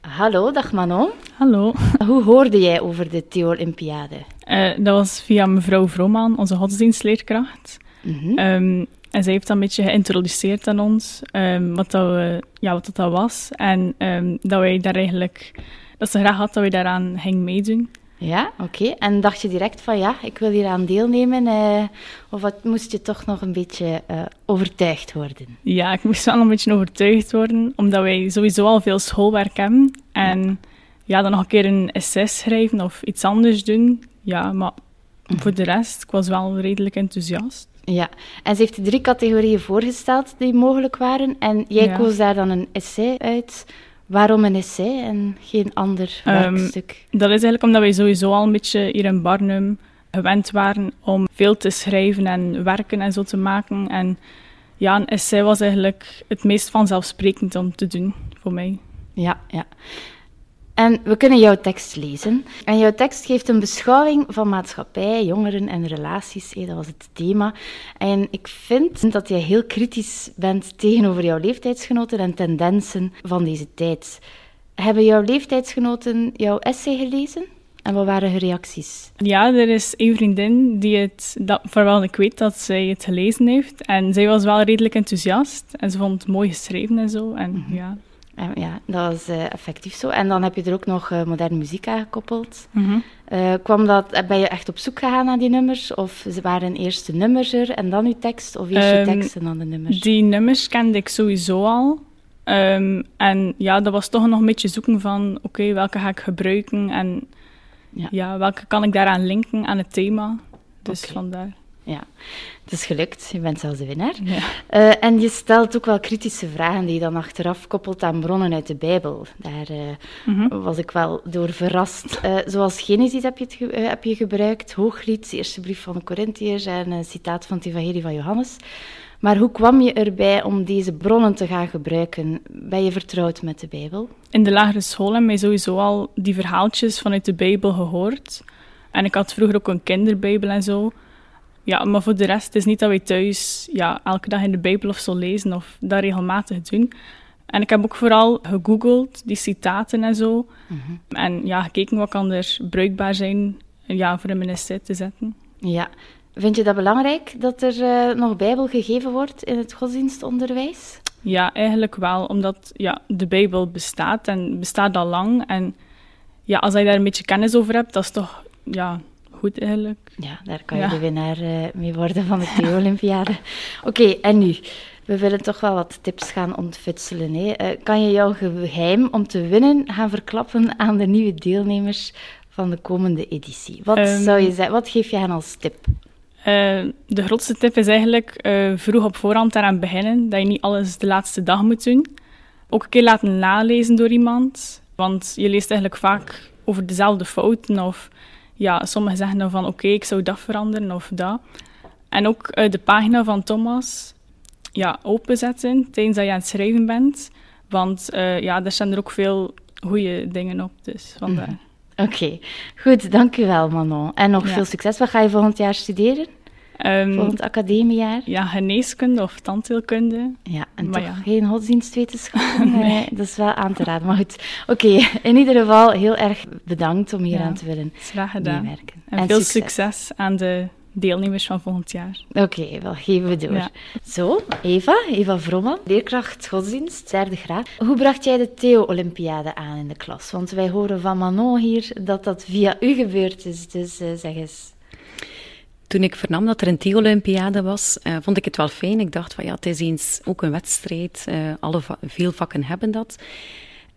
Hallo, dag Manon. Hallo. Hoe hoorde jij over de Theo-Olympiade? Uh, dat was via mevrouw Vrooman, onze godsdienstleerkracht. Mm -hmm. um, en zij heeft dat een beetje geïntroduceerd aan ons, um, wat, dat we, ja, wat dat was. En um, dat wij daar eigenlijk, dat ze graag had dat wij daaraan gingen meedoen. Ja, oké. Okay. En dacht je direct van ja, ik wil hier aan deelnemen? Uh, of wat, moest je toch nog een beetje uh, overtuigd worden? Ja, ik moest wel een beetje overtuigd worden, omdat wij sowieso al veel schoolwerk hebben. En ja, ja dan nog een keer een essay schrijven of iets anders doen. Ja, maar mm. voor de rest, ik was wel redelijk enthousiast. Ja, en ze heeft drie categorieën voorgesteld die mogelijk waren. En jij ja. koos daar dan een essay uit. Waarom een essay en geen ander um, werkstuk? Dat is eigenlijk omdat wij sowieso al een beetje hier in Barnum gewend waren om veel te schrijven en werken en zo te maken. En ja, een essay was eigenlijk het meest vanzelfsprekend om te doen voor mij. Ja, ja. En we kunnen jouw tekst lezen. En jouw tekst geeft een beschouwing van maatschappij, jongeren en relaties. dat was het thema. En ik vind dat jij heel kritisch bent tegenover jouw leeftijdsgenoten en tendensen van deze tijd. Hebben jouw leeftijdsgenoten jouw essay gelezen? En wat waren hun reacties? Ja, er is één vriendin die het, dat, vooral ik weet dat zij het gelezen heeft. En zij was wel redelijk enthousiast. En ze vond het mooi geschreven en zo. En mm -hmm. ja, ja, dat was uh, effectief zo. En dan heb je er ook nog uh, moderne muziek aan gekoppeld. Mm -hmm. uh, kwam dat, ben je echt op zoek gegaan naar die nummers? Of waren eerst de nummers er en dan je tekst? Of eerst um, je tekst en dan de nummers? Die nummers kende ik sowieso al. Um, en ja, dat was toch nog een beetje zoeken van... Oké, okay, welke ga ik gebruiken? En ja. ja. welke kan ik daaraan linken aan het thema? Dus okay. vandaar. Ja, het is gelukt. Je bent zelfs de winnaar. Ja. Uh, en je stelt ook wel kritische vragen die je dan achteraf koppelt aan bronnen uit de Bijbel. Daar uh, mm -hmm. was ik wel door verrast. Uh, zoals Genesis heb je, het heb je gebruikt, Hooglied, de eerste brief van de Corinthiërs en een citaat van het Evangelie van Johannes. Maar hoe kwam je erbij om deze bronnen te gaan gebruiken? Ben je vertrouwd met de Bijbel? In de lagere school hebben wij sowieso al die verhaaltjes vanuit de Bijbel gehoord. En ik had vroeger ook een kinderbijbel en zo Ja, maar voor de rest het is niet dat wij thuis ja, elke dag in de Bijbel of zo lezen of dat regelmatig doen. En ik heb ook vooral gegoogeld, die citaten en zo. Mhm. En ja, gekeken wat kan er bruikbaar zijn ja, voor in mijn essay te zetten. Ja. Vind je dat belangrijk dat er eh, nog Bijbel gegeven wordt in het godsdienstonderwijs? Ja, eigenlijk wel, omdat ja, de Bijbel bestaat en bestaat al lang. En ja, als je daar een beetje kennis over hebt, dat is toch ja, goed eigenlijk. Ja, daar kan je Ja. de winnaar eh, mee worden van de Theo-Olympiade. Oké, en nu? We willen toch wel wat tips gaan ontfutselen. Hè? Eh, kan je jouw geheim om te winnen gaan verklappen aan de nieuwe deelnemers van de komende editie? Wat, Ehm. zou je zeggen, wat geef je hen als tip? Eh, de grootste tip is eigenlijk vroeg op voorhand daaraan beginnen. Dat je niet alles de laatste dag moet doen. Ook een keer laten nalezen door iemand. Want je leest eigenlijk vaak over dezelfde fouten. Of ja, sommigen zeggen dan van oké, ik zou dat veranderen of dat. En ook eh, de pagina van Thomas ja, openzetten tijdens dat je aan het schrijven bent. Want eh, ja, daar staan er ook veel goede dingen op. Dus vandaar. Oké, goed, dank u wel Manon. En nog Ja. veel succes. Wat ga je volgend jaar studeren? Ehm, Volgend academiejaar? ja, geneeskunde of tandheelkunde. Ja, en Maar toch ja. geen godsdienstwetenschappen. nee. Dat is wel aan te raden. Maar goed, oké. In ieder geval heel erg bedankt om hier Ja, aan te willen Graag gedaan. meewerken. En, veel succes. aan de deelnemers van volgend jaar. Oké, wel geven we door. Ja. Zo, Eva, Eva Vromman, leerkracht godsdienst, derde graad. Hoe bracht jij de Theo-Olympiade aan in de klas? Want wij horen van Manon hier dat dat via u gebeurd is. Dus eh, zeg eens. Toen ik vernam dat er een Theo-Olympiade was, eh, vond ik het wel fijn. Ik dacht van ja, het is eens ook een wedstrijd. Eh, alle veel vakken hebben dat.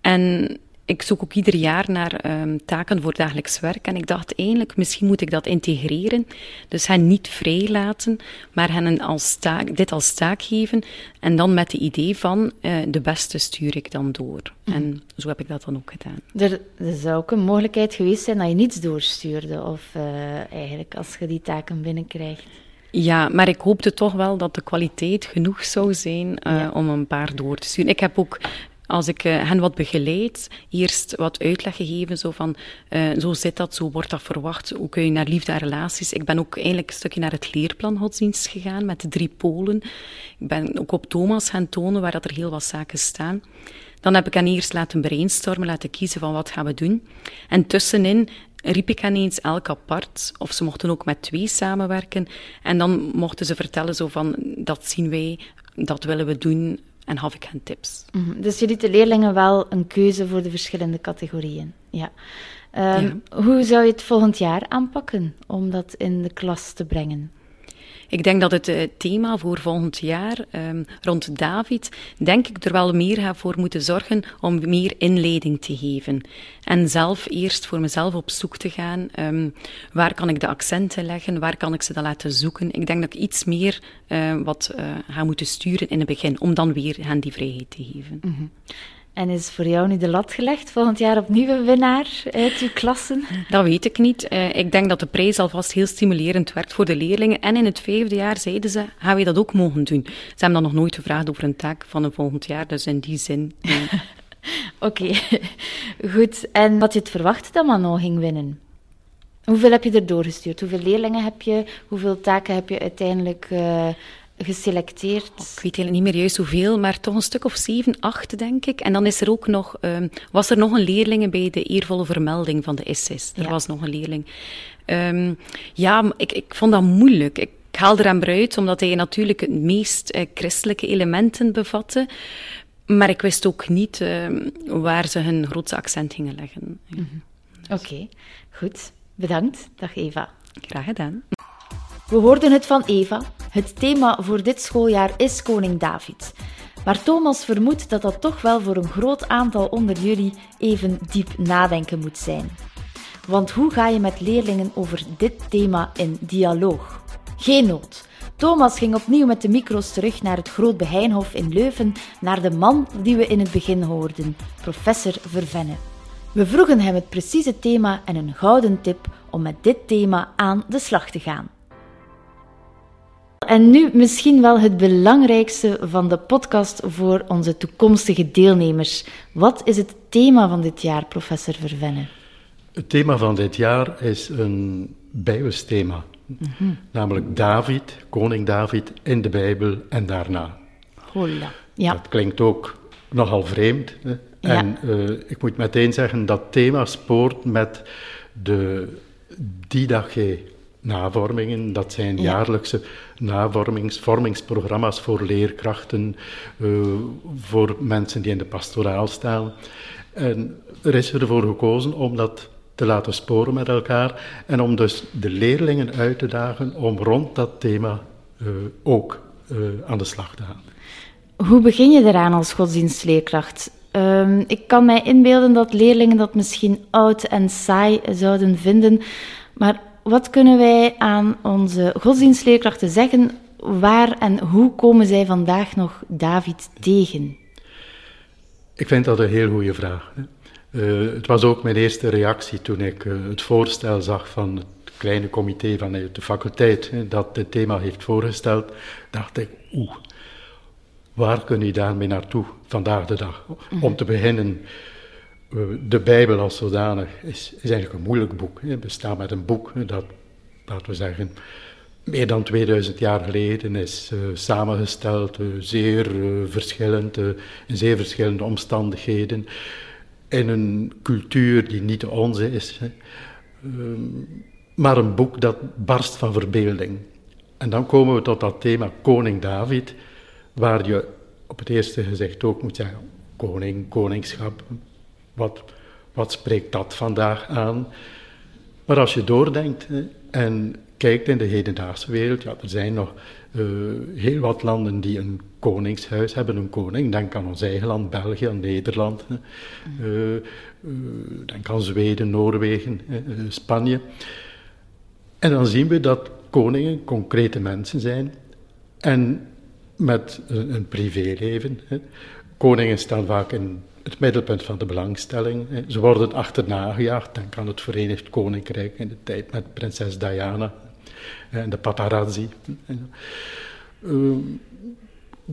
En ik zoek ook ieder jaar naar ehm, taken voor dagelijks werk. En ik dacht eigenlijk, misschien moet ik dat integreren. Dus hen niet vrij laten, maar hen als taak, dit als taak geven. En dan met het idee van, eh, de beste stuur ik dan door. En zo heb ik dat dan ook gedaan. Er, er zou ook een mogelijkheid geweest zijn dat je niets doorstuurde. Of eh, eigenlijk als je die taken binnenkrijgt. Ja, maar ik hoopte toch wel dat de kwaliteit genoeg zou zijn eh, om een paar door te sturen. Ik heb ook, als ik eh, hen wat begeleid, eerst wat uitleg gegeven, zo van, eh, zo zit dat, zo wordt dat verwacht, hoe kun je naar liefde en relaties. Ik ben ook eigenlijk een stukje naar het leerplan godsdienst gegaan, met de drie polen. Ik ben ook op Thomas gaan tonen, waar dat er heel wat zaken staan. Dan heb ik hen eerst laten brainstormen, laten kiezen van wat gaan we doen. En tussenin riep ik hen eens elk apart, of ze mochten ook met twee samenwerken. En dan mochten ze vertellen zo van, dat zien wij, dat willen we doen, en gaf ik hen tips. Mhm, Dus je liet de leerlingen wel een keuze voor de verschillende categorieën. Ja. Ehm, Hoe zou je het volgend jaar aanpakken om dat in de klas te brengen? Ik denk dat het eh, thema voor volgend jaar ehm, rond David, denk ik er wel meer voor moeten zorgen om meer inleiding te geven. En zelf eerst voor mezelf op zoek te gaan, ehm, waar kan ik de accenten leggen, waar kan ik ze dan laten zoeken. Ik denk dat ik iets meer eh, wat eh, ga moeten sturen in het begin, om dan weer hen die vrijheid te geven. Mhm. En is voor jou nu de lat gelegd? Volgend jaar opnieuw een winnaar uit uw klassen? Dat weet ik niet. Eh, ik denk dat de prijs alvast heel stimulerend werkt voor de leerlingen. En in het vijfde jaar zeiden ze, gaan we dat ook mogen doen? Ze hebben dan nog nooit gevraagd over een taak van een volgend jaar, dus in die zin... Oké, goed. En wat je het verwacht dat Manon ging winnen? Hoeveel heb je er doorgestuurd? Hoeveel leerlingen heb je? Hoeveel taken heb je uiteindelijk eh, geselecteerd? Ik weet eigenlijk niet meer juist hoeveel, maar toch een stuk of zeven, acht, denk ik. En dan is er ook nog, ehm, was er nog een leerling bij de eervolle vermelding van de SS. Er Ja. was nog een leerling. Ehm, ja, ik, ik vond dat moeilijk. Ik haal er hem uit, omdat hij natuurlijk het meest eh, christelijke elementen bevatte. Maar ik wist ook niet ehm, waar ze hun grootste accent gingen leggen. Ja. Oké, goed. Bedankt. Dag Eva. Graag gedaan. We hoorden het van Eva. Het thema voor dit schooljaar is Koning David. Maar Thomas vermoedt dat dat toch wel voor een groot aantal onder jullie even diep nadenken moet zijn. Want hoe ga je met leerlingen over dit thema in dialoog? Geen nood. Thomas ging opnieuw met de micro's terug naar het Groot Beheinhof in Leuven, naar de man die we in het begin hoorden, professor Vervenne. We vroegen hem het precieze thema en een gouden tip om met dit thema aan de slag te gaan. En nu misschien wel het belangrijkste van de podcast voor onze toekomstige deelnemers. Wat is het thema van dit jaar, professor Vervenne? Het thema van dit jaar is een bijbelsthema, Mhm. Namelijk David, koning David, in de Bijbel en daarna. Hola. Ja. Dat klinkt ook nogal vreemd. Hè? En uh, ik moet meteen zeggen, dat thema spoort met de Didache navormingen. Dat zijn jaarlijkse navormingsvormingsprogramma's voor leerkrachten, uh, voor mensen die in de pastoraal staan. En er is ervoor gekozen om dat te laten sporen met elkaar en om dus de leerlingen uit te dagen om rond dat thema uh, ook uh, aan de slag te gaan. Hoe begin je eraan als godsdienstleerkracht? Um, ik kan mij inbeelden dat leerlingen dat misschien oud en saai zouden vinden, maar wat kunnen wij aan onze godsdienstleerkrachten zeggen? Waar en hoe komen zij vandaag nog David tegen? Ik vind dat een heel goede vraag. Uh, het was ook mijn eerste reactie toen ik uh, het voorstel zag van het kleine comité vanuit de faculteit hè, dat dit thema heeft voorgesteld. Dacht ik, oeh, waar kun je daarmee naartoe vandaag de dag? Mhm. Om te beginnen, de Bijbel als zodanig is, is eigenlijk een moeilijk boek. Het bestaat met een boek dat, laten we zeggen, meer dan 2000 jaar geleden is uh, samengesteld, uh, zeer uh, verschillend, in zeer verschillende omstandigheden, in een cultuur die niet onze is. Ehm, maar een boek dat barst van verbeelding. En dan komen we tot dat thema Koning David, waar je op het eerste gezicht ook moet zeggen, koning, koningschap, wat, wat spreekt dat vandaag aan? Maar als je doordenkt en kijkt in de hedendaagse wereld, ja, er zijn nog uh, heel wat landen die een koningshuis hebben, een koning. Denk aan ons eigen land, België, Nederland. Uh, uh, denk aan Zweden, Noorwegen, Spanje. En dan zien we dat koningen concrete mensen zijn en met een, een privéleven. Koningen staan vaak in het middelpunt van de belangstelling. Ze worden achterna gejaagd. Denk aan het Verenigd Koninkrijk in de tijd met prinses Diana en de paparazzi. Uh,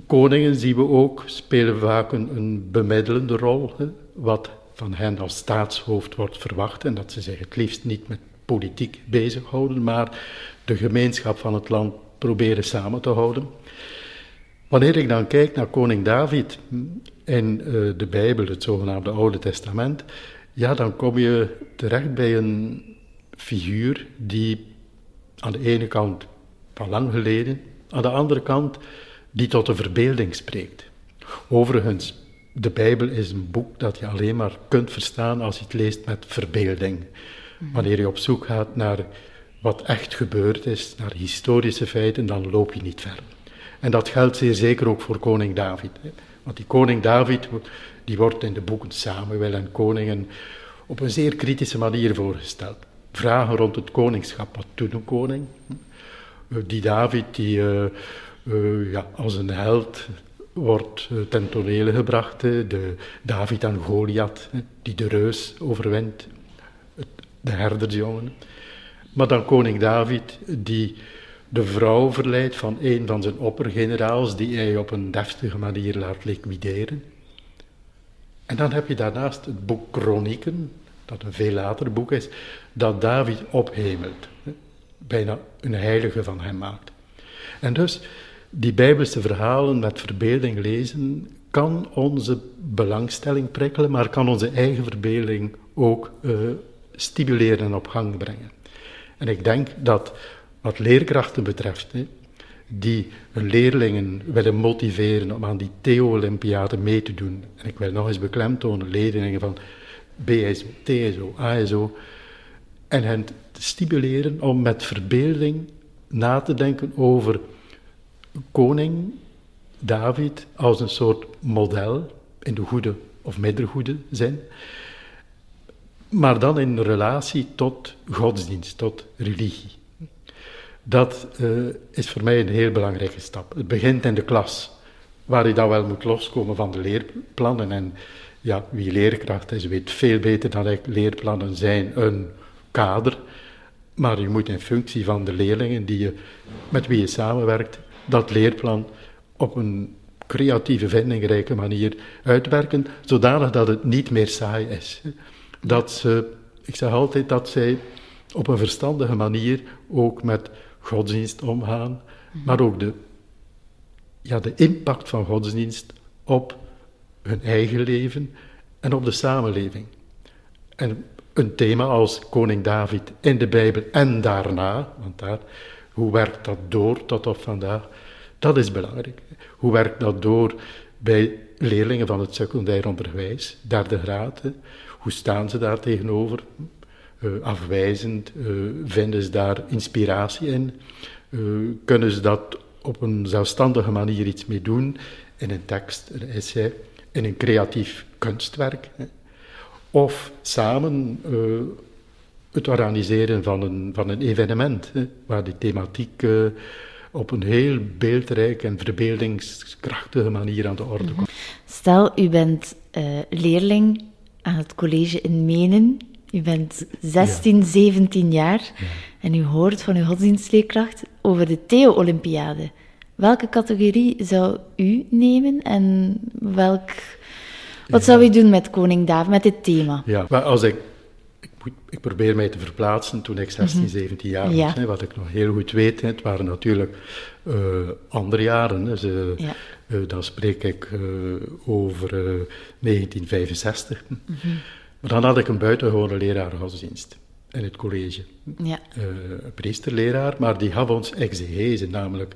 koningen zien we ook, spelen vaak een, een bemiddelende rol, wat van hen als staatshoofd wordt verwacht en dat ze zich het liefst niet met politiek bezighouden, maar de gemeenschap van het land proberen samen te houden. Wanneer ik dan kijk naar koning David in uh, de Bijbel, het zogenaamde Oude Testament, ja, dan kom je terecht bij een figuur die aan de ene kant van lang geleden, aan de andere kant die tot de verbeelding spreekt. Overigens, de Bijbel is een boek dat je alleen maar kunt verstaan als je het leest met verbeelding. Mhm. Wanneer je op zoek gaat naar wat echt gebeurd is, naar historische feiten, dan loop je niet ver. En dat geldt zeer zeker ook voor koning David. Want die koning David, die wordt in de boeken Samuel en Koningen op een zeer kritische manier voorgesteld vragen rond het koningschap. Wat doet een koning? Eh, die David, die uh, uh, ja, als een held wordt ten tonele gebracht. De David en Goliath, die de reus overwint. De herdersjongen. Maar dan koning David, die de vrouw verleidt van een van zijn oppergeneraals, die hij op een deftige manier laat liquideren. En dan heb je daarnaast het boek Chronieken, dat een veel later boek is, dat David ophemelt. Bijna een heilige van hem maakt. En dus, die Bijbelse verhalen met verbeelding lezen, kan onze belangstelling prikkelen, maar kan onze eigen verbeelding ook uh, stimuleren en op gang brengen. En ik denk dat wat leerkrachten betreft, hè, die hun leerlingen willen motiveren om aan die Theo-Olympiade mee te doen. En ik wil nog eens beklemtonen, leerlingen van BSO, TSO, ASO, en hen te stimuleren om met verbeelding na te denken over koning David als een soort model in de goede of middelgoede zin, maar dan in relatie tot godsdienst, tot religie. Dat uh, is voor mij een heel belangrijke stap. Het begint in de klas, waar je dan wel moet loskomen van de leerplannen. En ja, wie leerkracht is, weet veel beter dan ik, leerplannen zijn een kader, maar je moet in functie van de leerlingen die je, met wie je samenwerkt, dat leerplan op een creatieve, vindingrijke manier uitwerken, zodanig dat het niet meer saai is. Dat ze, ik zeg altijd dat zij op een verstandige manier ook met godsdienst omgaan, maar ook de, ja, de impact van godsdienst op hun eigen leven en op de samenleving. En een thema als koning David in de Bijbel en daarna, want daar, hoe werkt dat door tot op vandaag, dat is belangrijk. Hoe werkt dat door bij leerlingen van het secundair onderwijs, derde graad? Hoe staan ze daar tegenover? Uh, afwijzend? Uh, vinden ze daar inspiratie in? Uh, kunnen ze dat op een zelfstandige manier iets mee doen? In een tekst, een essay, in een creatief kunstwerk? Hè? Of samen het organiseren van een, van een evenement, hè, waar die thematiek op een heel beeldrijke en verbeeldingskrachtige manier aan de orde komt. Stel, u bent leerling aan het college in Menen. U bent 16, 17 jaar en u hoort van uw godsdienstleerkracht over de Theo-Olympiade. Welke categorie zou u nemen en welk, wat zou u doen met Koning David, met dit thema? Ja, maar als ik, ik, probeer mij te verplaatsen toen ik 16, 17 mhm. jaar was. Hè, wat ik nog heel goed weet, het waren natuurlijk uh, andere jaren. Dus, uh, ja. uh, dan spreek ik over 1965. Mm -hmm. Dan had ik een buitengewone leraar godsdienst in het college. Ja. een priesterleraar, maar die gaf ons exegese, namelijk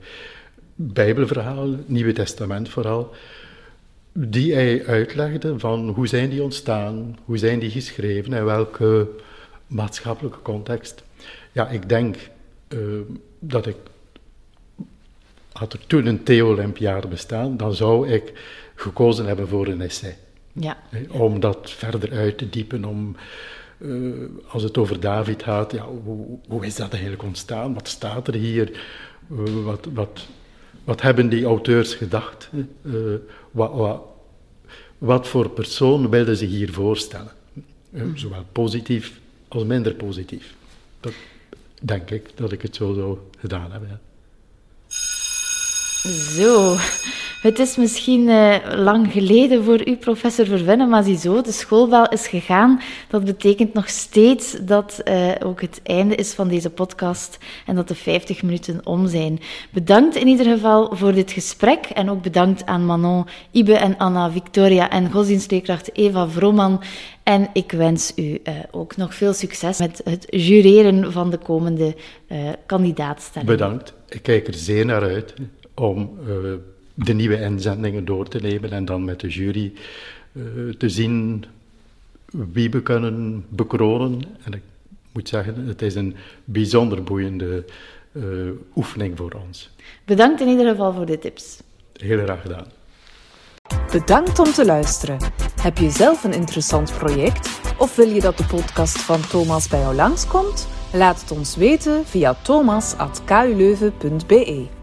Bijbelverhalen, Nieuwe Testament vooral, die hij uitlegde van hoe zijn die ontstaan, hoe zijn die geschreven en welke maatschappelijke context. Ja, ik denk uh, dat ik, had er toen een Theo-Olympiade bestaan, dan zou ik gekozen hebben voor een essay. Ja. Om dat verder uit te diepen, om, uh, als het over David gaat, ja, hoe, hoe, is dat eigenlijk ontstaan? Wat staat er hier? Uh, wat, wat, wat hebben die auteurs gedacht? Uh, wat, wat, wat, voor persoon wilden ze hier voorstellen? Mm. Zowel positief als minder positief. Dat denk ik dat ik het zo zou gedaan heb. Ja. Zo, het is misschien uh, lang geleden voor u, professor Verwennen, maar ziezo, de schoolbel is gegaan. Dat betekent nog steeds dat uh, ook het einde is van deze podcast en dat de 50 minuten om zijn. Bedankt in ieder geval voor dit gesprek en ook bedankt aan Manon, Ibe en Anna, Victoria en godsdienstleerkracht Eva Vroman. En ik wens u uh, ook nog veel succes met het jureren van de komende kandidaatstellingen. Bedankt. Ik kijk er zeer naar uit om de nieuwe inzendingen door te nemen en dan met de jury uh, te zien wie we kunnen bekronen. En ik moet zeggen, het is een bijzonder boeiende uh, oefening voor ons. Bedankt in ieder geval voor de tips. Heel graag gedaan. Bedankt om te luisteren. Heb je zelf een interessant project of wil je dat de podcast van Thomas bij jou langskomt? Laat het ons weten via thomas.kuleuven.be.